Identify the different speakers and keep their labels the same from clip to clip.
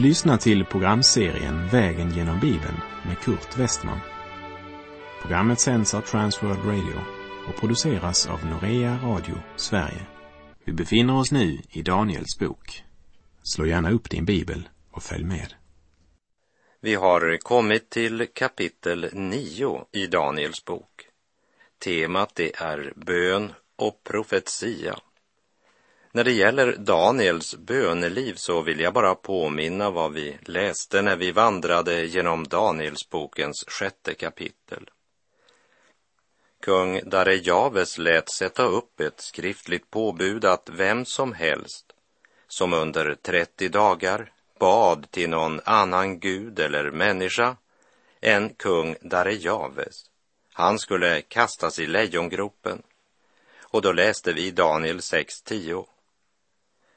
Speaker 1: Du lyssnar till programserien Vägen genom Bibeln med Kurt Westman. Programmet sänds av Transworld Radio och produceras av Norea Radio Sverige. Vi befinner oss nu i Daniels bok. Slå gärna upp din bibel och följ med.
Speaker 2: Vi har kommit till kapitel 9 i Daniels bok. Temat det är bön och profetia. När det gäller Daniels böneliv så vill jag bara påminna vad vi läste när vi vandrade genom Danielsbokens sjätte kapitel. Kung Darejaves lät sätta upp ett skriftligt påbud att vem som helst som under 30 dagar bad till någon annan gud eller människa än kung Darejaves, han skulle kastas i lejongropen. Och då läste vi Daniel 6.10.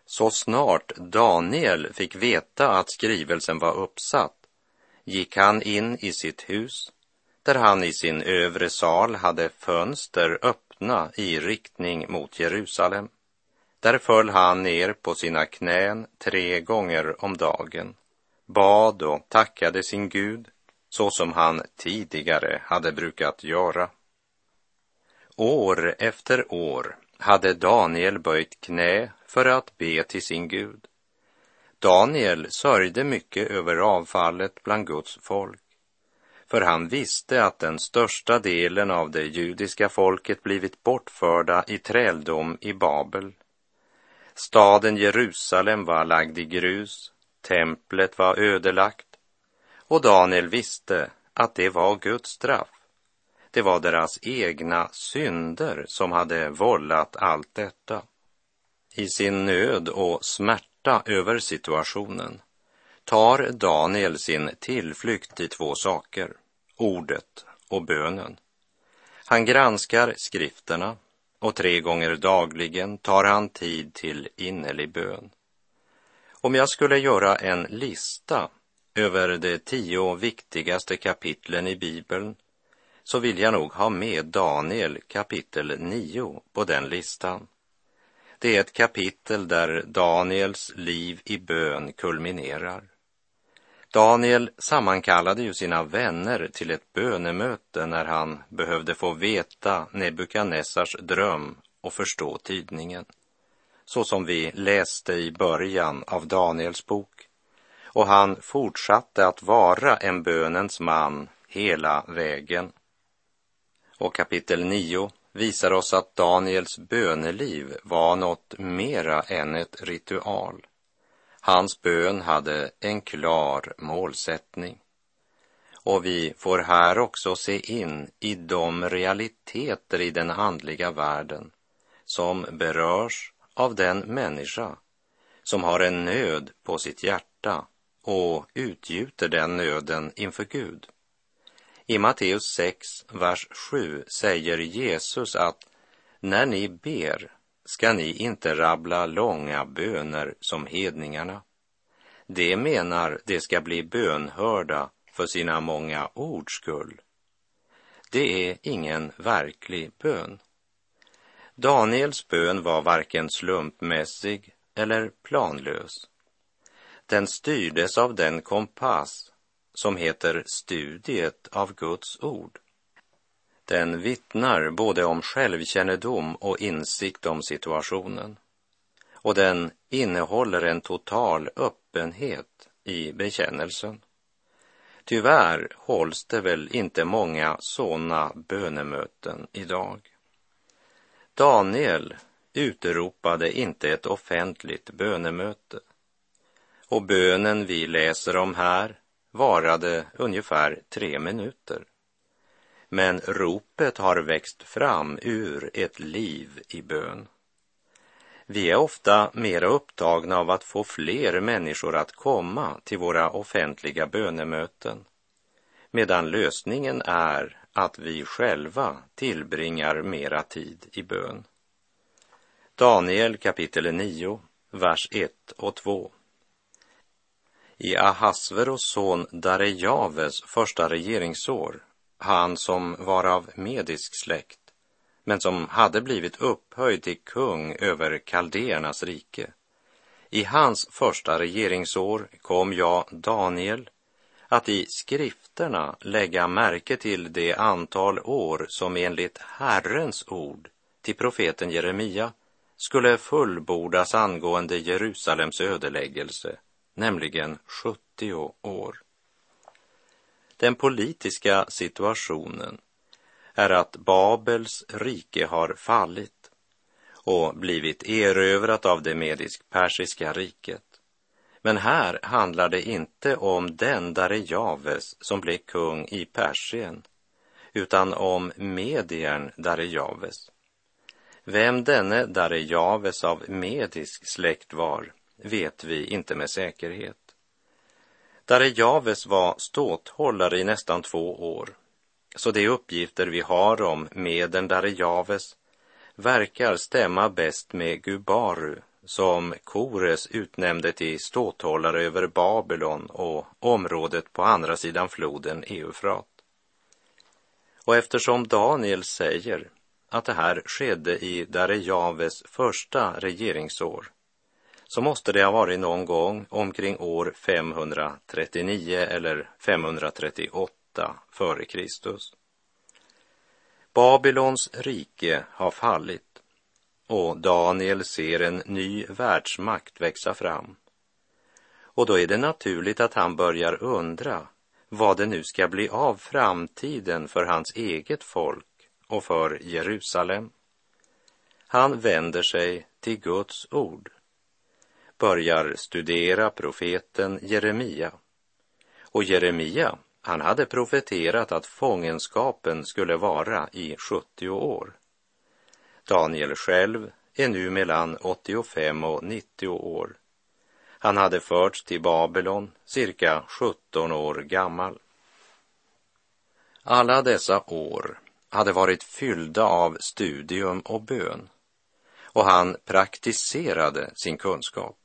Speaker 2: Så snart Daniel fick veta att skrivelsen var uppsatt gick han in i sitt hus där han i sin övre sal hade fönster öppna i riktning mot Jerusalem. Där föll han ner på sina knän tre gånger om dagen, bad och tackade sin Gud så som han tidigare hade brukat göra. År efter år hade Daniel böjt knä för att be till sin Gud. Daniel sörjde mycket över avfallet bland Guds folk, för han visste att den största delen av det judiska folket blivit bortförda i träldom i Babel. Staden Jerusalem var lagd i grus, templet var ödelagt och Daniel visste att det var Guds straff. Det var deras egna synder som hade vållat allt detta. I sin nöd och smärta över situationen tar Daniel sin tillflykt till två saker, ordet och bönen. Han granskar skrifterna och tre gånger dagligen tar han tid till innerlig bön. Om jag skulle göra en lista över de tio viktigaste kapitlen i Bibeln så vill jag nog ha med Daniel kapitel 9 på den listan. Det är ett kapitel där Daniels liv i bön kulminerar. Daniel sammankallade ju sina vänner till ett bönemöte när han behövde få veta Nebukadnessars dröm och förstå tydningen. Så som vi läste i början av Daniels bok. Och han fortsatte att vara en bönens man hela vägen. Och kapitel 9 visar oss att Daniels böneliv var något mera än ett ritual. Hans bön hade en klar målsättning. Och vi får här också se in i de realiteter i den andliga världen som berörs av den människa som har en nöd på sitt hjärta och utgjuter den nöden inför Gud. I Matteus 6, vers 7 säger Jesus att när ni ber ska ni inte rabbla långa böner som hedningarna. Det menar de ska bli bönhörda för sina många ords skull. Det är ingen verklig bön. Daniels bön var varken slumpmässig eller planlös. Den styrdes av den kompass som heter studiet av Guds ord. Den vittnar både om självkännedom och insikt om situationen. Och den innehåller en total öppenhet i bekännelsen. Tyvärr hålls det väl inte många sådana bönemöten idag. Daniel utropade inte ett offentligt bönemöte. Och bönen vi läser om här varade ungefär tre minuter. Men ropet har växt fram ur ett liv i bön. Vi är ofta mera upptagna av att få fler människor att komma till våra offentliga bönemöten, medan lösningen är att vi själva tillbringar mera tid i bön. Daniel kapitel 9, vers 1 och 2. I Ahasveros son Darejaves första regeringsår, han som var av medisk släkt, men som hade blivit upphöjd till kung över kaldéernas rike. I hans första regeringsår kom jag, Daniel, att i skrifterna lägga märke till det antal år som enligt Herrens ord till profeten Jeremia skulle fullbordas angående Jerusalems ödeläggelse, nämligen 70 år. Den politiska situationen är att Babels rike har fallit och blivit erövrat av det medisk-persiska riket. Men här handlar det inte om den Darejaves som blev kung i Persien, utan om mediern Darejaves. Vem denne Darejaves av medisk släkt var vet vi inte med säkerhet. Darejaves var ståthållare i nästan två år, så de uppgifter vi har om meden Darejaves verkar stämma bäst med Gubaru som Kores utnämnde till ståthållare över Babylon och området på andra sidan floden Eufrat. Och eftersom Daniel säger att det här skedde i Darejaves första regeringsår så måste det ha varit någon gång omkring år 539 eller 538 före Kristus. Babylons rike har fallit och Daniel ser en ny världsmakt växa fram. Och då är det naturligt att han börjar undra vad det nu ska bli av framtiden för hans eget folk och för Jerusalem. Han vänder sig till Guds ord, börjar studera profeten Jeremia. Och Jeremia, han hade profeterat att fångenskapen skulle vara i 70 år. Daniel själv är nu mellan 85 och 90 år. Han hade förts till Babylon cirka 17 år gammal. Alla dessa år hade varit fyllda av studium och bön och han praktiserade sin kunskap.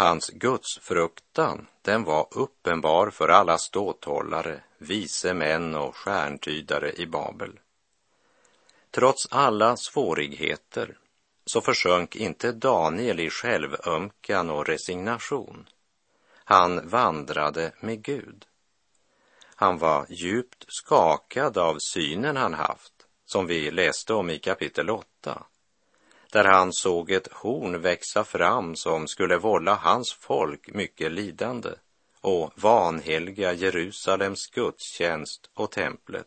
Speaker 2: Hans gudsfruktan, den var uppenbar för alla ståthållare, vise män och stjärntydare i Babel. Trots alla svårigheter så försjönk inte Daniel i självömkan och resignation. Han vandrade med Gud. Han var djupt skakad av synen han haft, som vi läste om i kapitel 8, där han såg ett horn växa fram som skulle vålla hans folk mycket lidande och vanhelga Jerusalems gudstjänst och templet.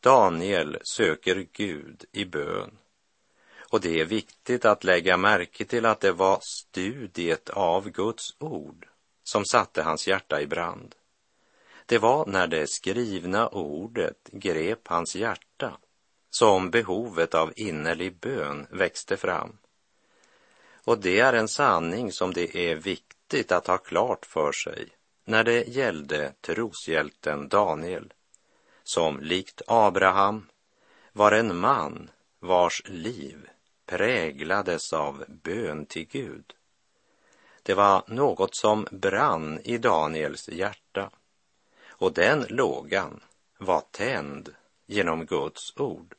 Speaker 2: Daniel söker Gud i bön. Och det är viktigt att lägga märke till att det var studiet av Guds ord som satte hans hjärta i brand. Det var när det skrivna ordet grep hans hjärta som behovet av innerlig bön växte fram. Och det är en sanning som det är viktigt att ha klart för sig när det gällde troshjälten Daniel som likt Abraham var en man vars liv präglades av bön till Gud. Det var något som brann i Daniels hjärta och den lågan var tänd genom Guds ord.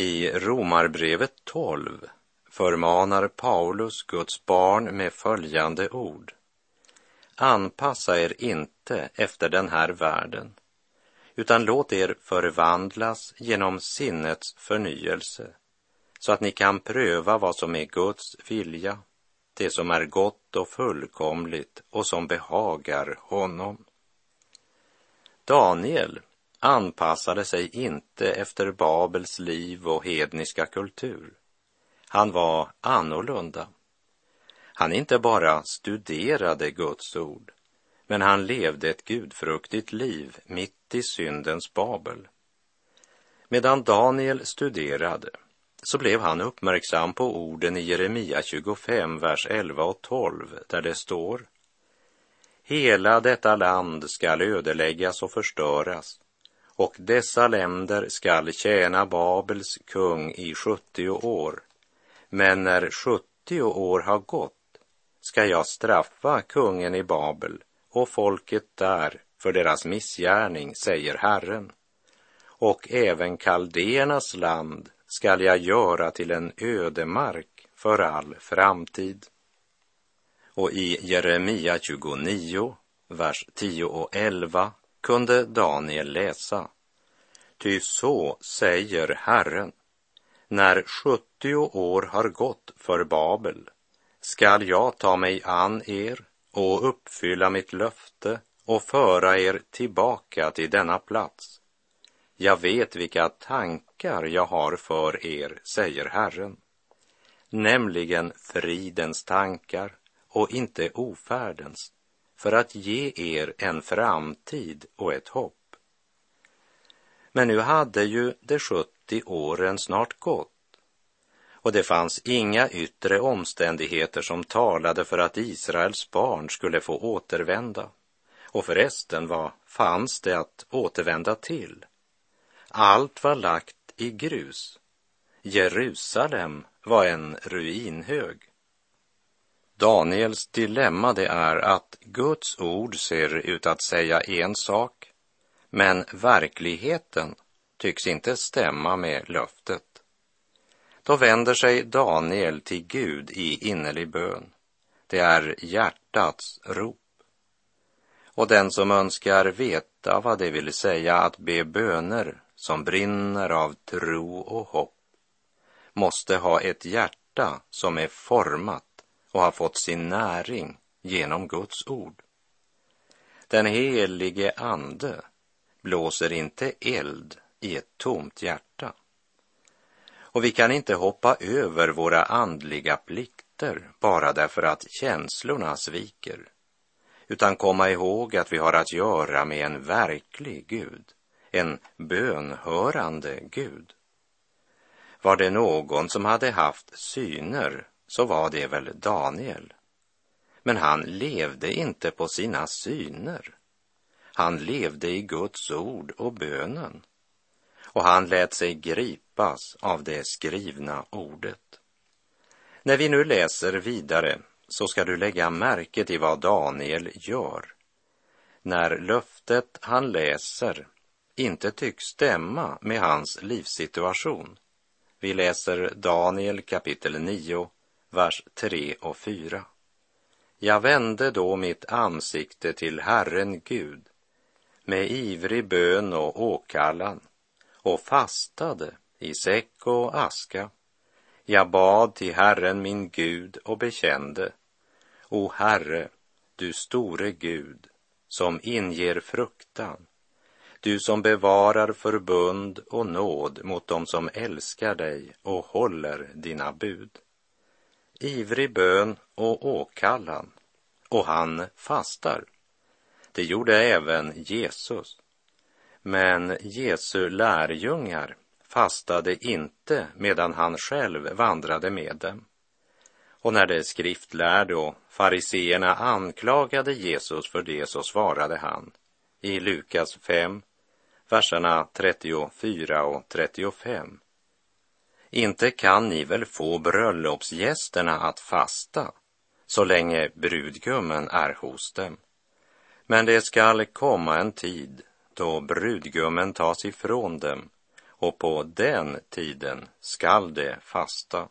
Speaker 2: I Romarbrevet 12 förmanar Paulus Guds barn med följande ord. Anpassa er inte efter den här världen, utan låt er förvandlas genom sinnets förnyelse, så att ni kan pröva vad som är Guds vilja, det som är gott och fullkomligt och som behagar honom. Daniel anpassade sig inte efter Babels liv och hedniska kultur. Han var annorlunda. Han inte bara studerade Guds ord, men han levde ett gudfruktigt liv mitt i syndens Babel. Medan Daniel studerade så blev han uppmärksam på orden i Jeremia 25, vers 11 och 12, där det står Hela detta land skall ödeläggas och förstöras och dessa länder skall tjäna Babels kung i 70 år. Men när 70 år har gått ska jag straffa kungen i Babel och folket där för deras missgärning, säger Herren. Och även kaldéernas land skall jag göra till en ödemark för all framtid. Och i Jeremia 29, vers 10 och 11 kunde Daniel läsa. Ty så säger Herren, när 70 år har gått för Babel skall jag ta mig an er och uppfylla mitt löfte och föra er tillbaka till denna plats. Jag vet vilka tankar jag har för er, säger Herren, nämligen fridens tankar och inte ofärdens, för att ge er en framtid och ett hopp. Men nu hade ju de 70 åren snart gått och det fanns inga yttre omständigheter som talade för att Israels barn skulle få återvända. Och förresten, vad fanns det att återvända till? Allt var lagt i grus. Jerusalem var en ruinhög. Daniels dilemma det är att Guds ord ser ut att säga en sak, men verkligheten tycks inte stämma med löftet. Då vänder sig Daniel till Gud i innerlig bön. Det är hjärtats rop. Och den som önskar veta vad det vill säga att be böner som brinner av tro och hopp måste ha ett hjärta som är format och har fått sin näring genom Guds ord. Den helige Ande blåser inte eld i ett tomt hjärta. Och vi kan inte hoppa över våra andliga plikter bara därför att känslorna sviker, utan komma ihåg att vi har att göra med en verklig Gud, en bönhörande Gud. Var det någon som hade haft syner så var det väl Daniel. Men han levde inte på sina syner. Han levde i Guds ord och bönen och han lät sig gripas av det skrivna ordet. När vi nu läser vidare så ska du lägga märke till vad Daniel gör. När löftet han läser inte tycks stämma med hans livssituation. Vi läser Daniel kapitel 9, vers 3 och 4. Jag vände då mitt ansikte till Herren Gud med ivrig bön och åkallan och fastade i säck och aska. Jag bad till Herren min Gud och bekände, O Herre, du store Gud, som inger fruktan, du som bevarar förbund och nåd mot dem som älskar dig och håller dina bud. Ivrig bön och åkallan, och han fastar. Det gjorde även Jesus. Men Jesu lärjungar fastade inte medan han själv vandrade med dem. Och när de skriftlärde och fariseerna anklagade Jesus för det så svarade han i Lukas 5, verserna 34 och 35. Inte kan ni väl få bröllopsgästerna att fasta så länge brudgummen är hos dem. Men det skall komma en tid då brudgummen tas ifrån dem och på den tiden skall de fasta.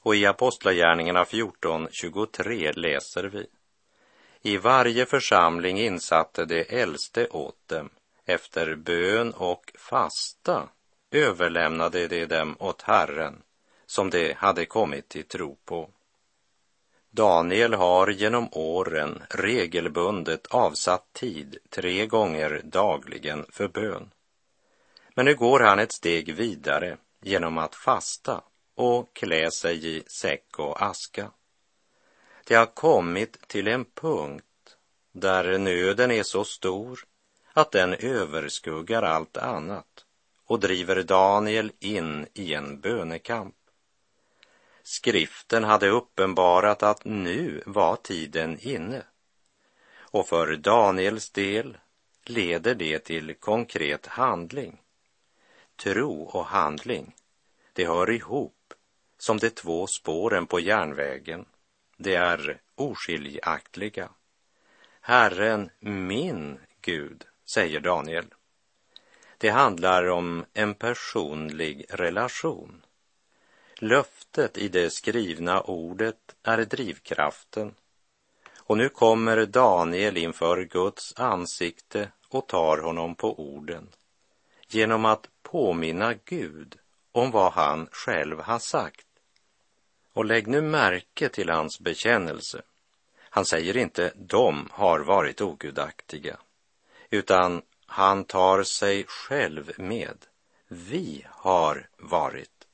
Speaker 2: Och i Apostlagärningarna 14.23 läser vi. I varje församling insatte de äldste åt dem. Efter bön och fasta överlämnade de dem åt Herren som de hade kommit till tro på. Daniel har genom åren regelbundet avsatt tid tre gånger dagligen för bön. Men nu går han ett steg vidare genom att fasta och klä sig i säck och aska. Det har kommit till en punkt där nöden är så stor att den överskuggar allt annat och driver Daniel in i en bönekamp. Skriften hade uppenbarat att nu var tiden inne. Och för Daniels del leder det till konkret handling. Tro och handling, det hör ihop som de två spåren på järnvägen. Det är oskiljaktiga. Herren, min Gud, säger Daniel. Det handlar om en personlig relation. Löftet i det skrivna ordet är drivkraften. Och nu kommer Daniel inför Guds ansikte och tar honom på orden genom att påminna Gud om vad han själv har sagt. Och lägg nu märke till hans bekännelse. Han säger inte de har varit ogudaktiga, utan han tar sig själv med. Vi har varit.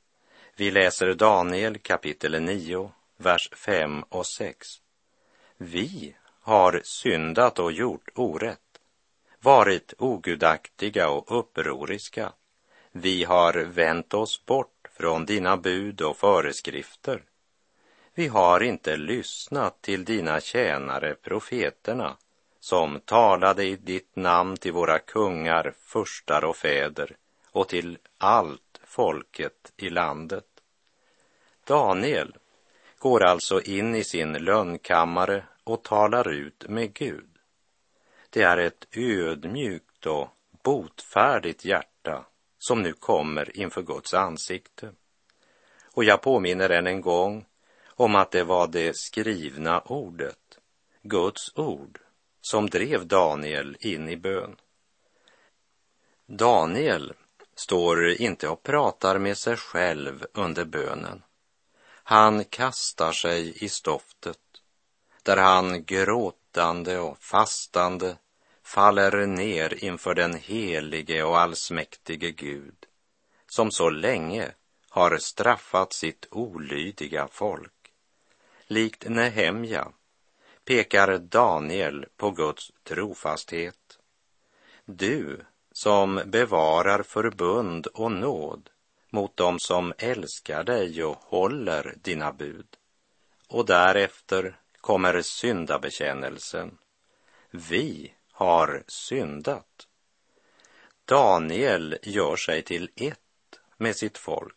Speaker 2: Vi läser Daniel kapitel 9, vers 5 och 6. Vi har syndat och gjort orätt, varit ogudaktiga och upproriska. Vi har vänt oss bort från dina bud och föreskrifter. Vi har inte lyssnat till dina tjänare profeterna som talade i ditt namn till våra kungar, furstar och fäder och till allt folket i landet. Daniel går alltså in i sin lönnkammare och talar ut med Gud. Det är ett ödmjukt och botfärdigt hjärta som nu kommer inför Guds ansikte. Och jag påminner än en gång om att det var det skrivna ordet, Guds ord, som drev Daniel in i bön. Daniel står inte och pratar med sig själv under bönen. Han kastar sig i stoftet, där han gråtande och fastande faller ner inför den helige och allsmäktige Gud, som så länge har straffat sitt olydiga folk. Likt Nehemja pekar Daniel på Guds trofasthet. Du som bevarar förbund och nåd mot dem som älskar dig och håller dina bud. Och därefter kommer syndabekännelsen. Vi har syndat. Daniel gör sig till ett med sitt folk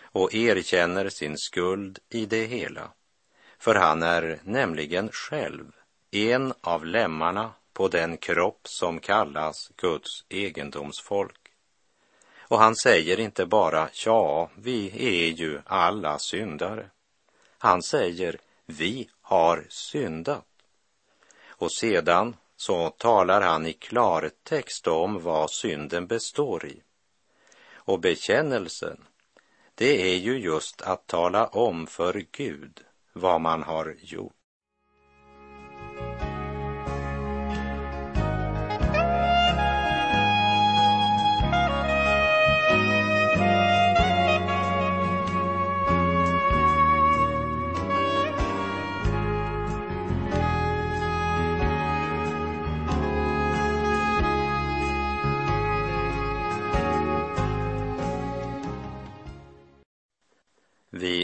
Speaker 2: och erkänner sin skuld i det hela. För han är nämligen själv en av lemmarna på den kropp som kallas Guds egendomsfolk. Och han säger inte bara, ja, vi är ju alla syndare. Han säger, vi har syndat. Och sedan så talar han i klartext om vad synden består i. Och bekännelsen, det är ju just att tala om för Gud vad man har gjort.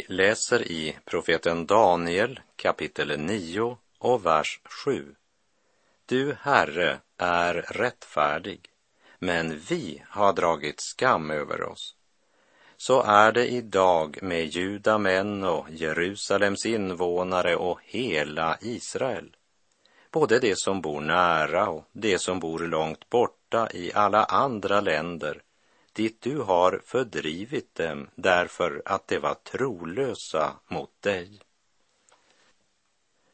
Speaker 2: Vi läser i profeten Daniel kapitel 9 och vers 7. Du, Herre, är rättfärdig, men vi har dragit skam över oss. Så är det idag med judamän och Jerusalems invånare och hela Israel. Både de som bor nära och de som bor långt borta i alla andra länder dit du har fördrivit dem därför att de var trolösa mot dig.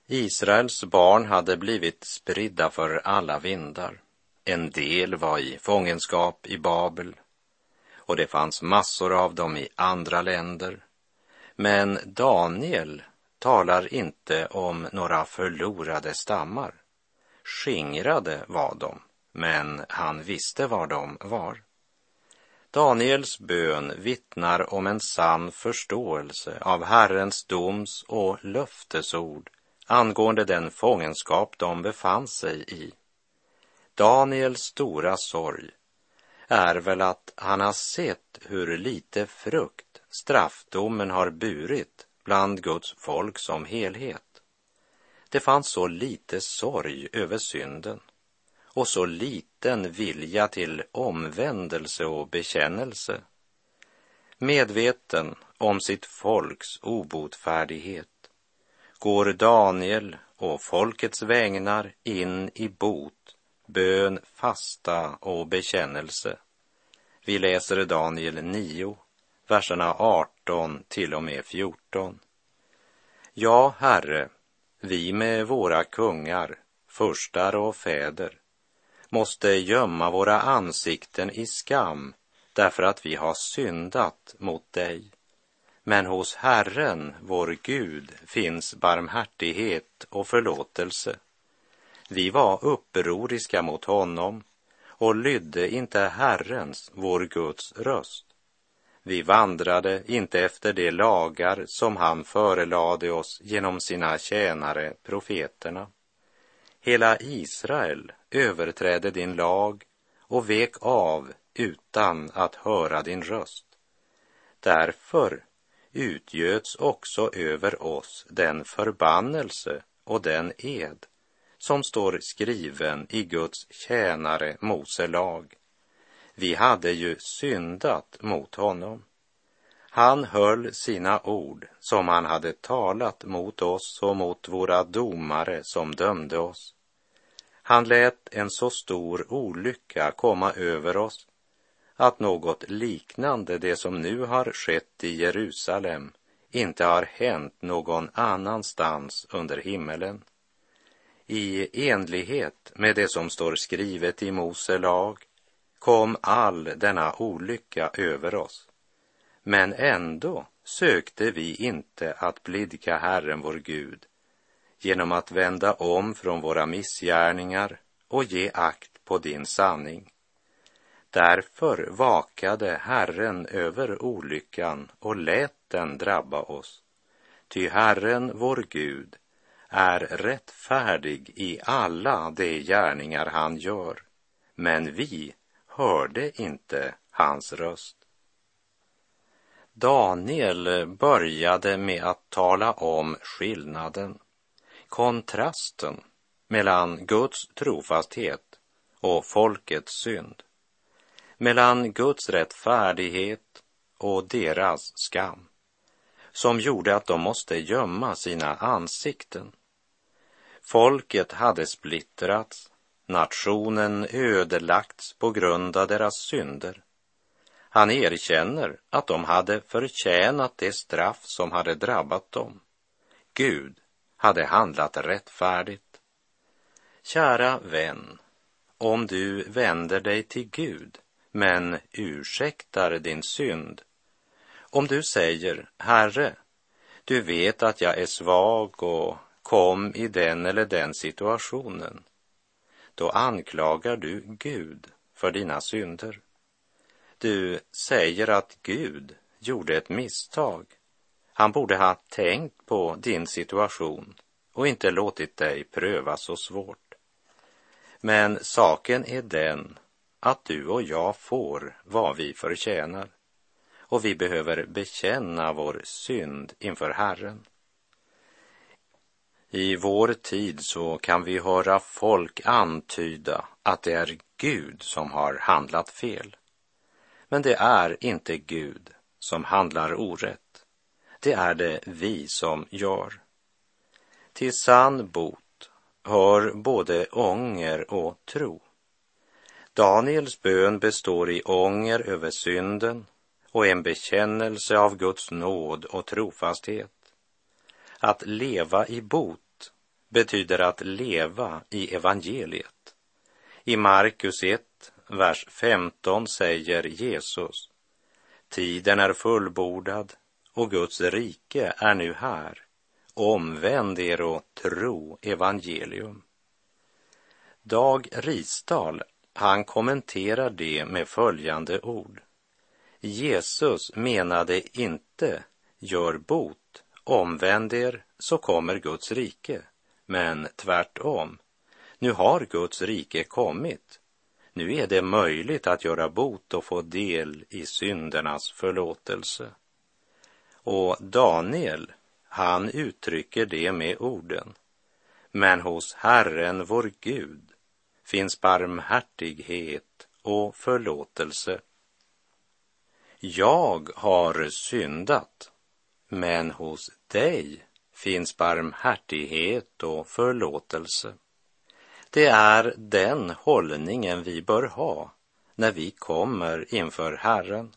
Speaker 2: Israels barn hade blivit spridda för alla vindar. En del var i fångenskap i Babel och det fanns massor av dem i andra länder. Men Daniel talar inte om några förlorade stammar. Skingrade var de, men han visste var de var. Daniels bön vittnar om en sann förståelse av Herrens doms och löftesord angående den fångenskap de befann sig i. Daniels stora sorg är väl att han har sett hur lite frukt straffdomen har burit bland Guds folk som helhet. Det fanns så lite sorg över synden och så liten vilja till omvändelse och bekännelse. Medveten om sitt folks obotfärdighet går Daniel och folkets vägnar in i bot, bön, fasta och bekännelse. Vi läser Daniel 9, verserna 18 till och med 14. Ja, Herre, vi med våra kungar, furstar och fäder måste gömma våra ansikten i skam därför att vi har syndat mot dig. Men hos Herren, vår Gud, finns barmhärtighet och förlåtelse. Vi var upproriska mot honom och lydde inte Herrens, vår Guds röst. Vi vandrade inte efter de lagar som han förelade oss genom sina tjänare, profeterna. Hela Israel överträdde din lag och vek av utan att höra din röst. Därför utgöts också över oss den förbannelse och den ed som står skriven i Guds tjänare Mose lag. Vi hade ju syndat mot honom. Han höll sina ord som han hade talat mot oss och mot våra domare som dömde oss. Han lät en så stor olycka komma över oss att något liknande det som nu har skett i Jerusalem inte har hänt någon annanstans under himmelen. I enlighet med det som står skrivet i Mose lag kom all denna olycka över oss. Men ändå sökte vi inte att blidka Herren vår Gud genom att vända om från våra missgärningar och ge akt på din sanning. Därför vakade Herren över olyckan och lät den drabba oss. Ty Herren, vår Gud, är rättfärdig i alla de gärningar han gör, men vi hörde inte hans röst. Daniel började med att tala om skillnaden, kontrasten mellan Guds trofasthet och folkets synd mellan Guds rättfärdighet och deras skam, som gjorde att de måste gömma sina ansikten. Folket hade splittrats, nationen ödelagts på grund av deras synder. Han erkänner att de hade förtjänat det straff som hade drabbat dem. Gud hade handlat rättfärdigt. Kära vän, om du vänder dig till Gud men ursäktar din synd. Om du säger, Herre, du vet att jag är svag och kom i den eller den situationen, då anklagar du Gud för dina synder. Du säger att Gud gjorde ett misstag. Han borde ha tänkt på din situation och inte låtit dig pröva så svårt. Men saken är den att du och jag får vad vi förtjänar och vi behöver bekänna vår synd inför Herren. I vår tid så kan vi höra folk antyda att det är Gud som har handlat fel. Men det är inte Gud som handlar orätt. Det är det vi som gör. Till sann bot hör både ånger och tro. Daniels bön består i ånger över synden och en bekännelse av Guds nåd och trofasthet. Att leva i bot betyder att leva i evangeliet. I Markus 1, vers 15 säger Jesus Tiden är fullbordad och Guds rike är nu här. Omvänd er och tro evangelium. Dag Risdal han kommenterar det med följande ord. Jesus menade inte gör bot, omvänd er så kommer Guds rike, men tvärtom. Nu har Guds rike kommit. Nu är det möjligt att göra bot och få del i syndernas förlåtelse. Och Daniel, han uttrycker det med orden. Men hos Herren vår Gud finns barmhärtighet och förlåtelse. Jag har syndat, men hos dig finns barmhärtighet och förlåtelse. Det är den hållningen vi bör ha när vi kommer inför Herren.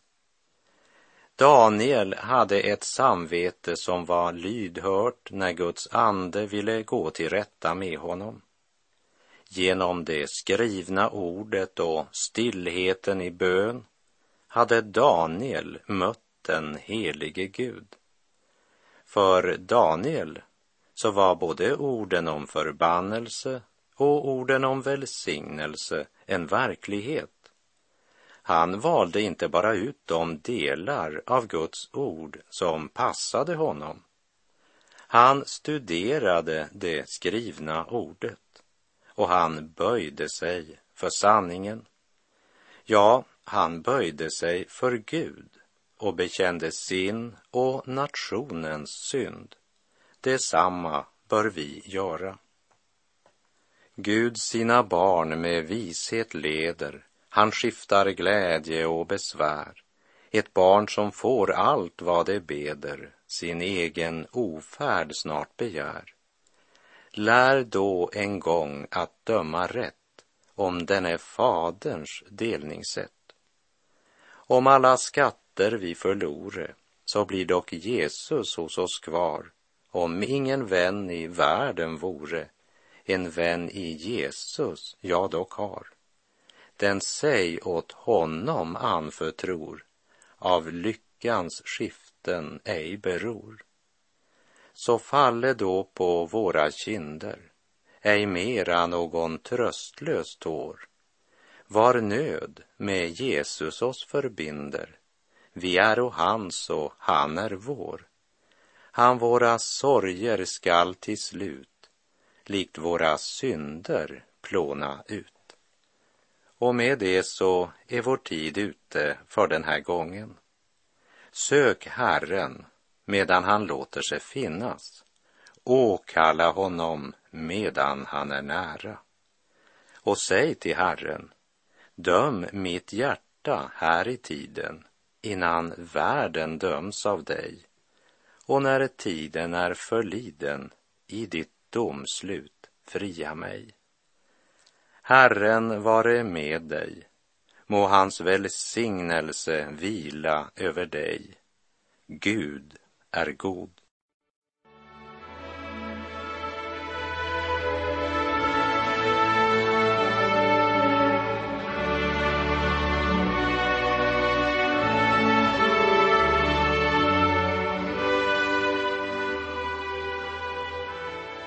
Speaker 2: Daniel hade ett samvete som var lydhört när Guds ande ville gå till rätta med honom. Genom det skrivna ordet och stillheten i bön hade Daniel mött den helige Gud. För Daniel så var både orden om förbannelse och orden om välsignelse en verklighet. Han valde inte bara ut de delar av Guds ord som passade honom. Han studerade det skrivna ordet och han böjde sig för sanningen. Ja, han böjde sig för Gud och bekände sin och nationens synd. Detsamma bör vi göra. Gud sina barn med vishet leder, han skiftar glädje och besvär. Ett barn som får allt vad det beder, sin egen ofärd snart begär. Lär då en gång att döma rätt om den är faderns delningssätt. Om alla skatter vi förlore, så blir dock Jesus hos oss kvar. Om ingen vän i världen vore, en vän i Jesus jag dock har. Den sig åt honom anförtror, av lyckans skiften ej beror så falle då på våra kinder ej mera någon tröstlös tår. Var nöd med Jesus oss förbinder, vi är och hans och han är vår. Han våra sorger skall till slut, likt våra synder, plåna ut. Och med det så är vår tid ute för den här gången. Sök Herren medan han låter sig finnas. Åkalla honom medan han är nära. Och säg till Herren, döm mitt hjärta här i tiden innan världen döms av dig och när tiden är förliden i ditt domslut fria mig. Herren vare med dig, må hans välsignelse vila över dig. Gud är god.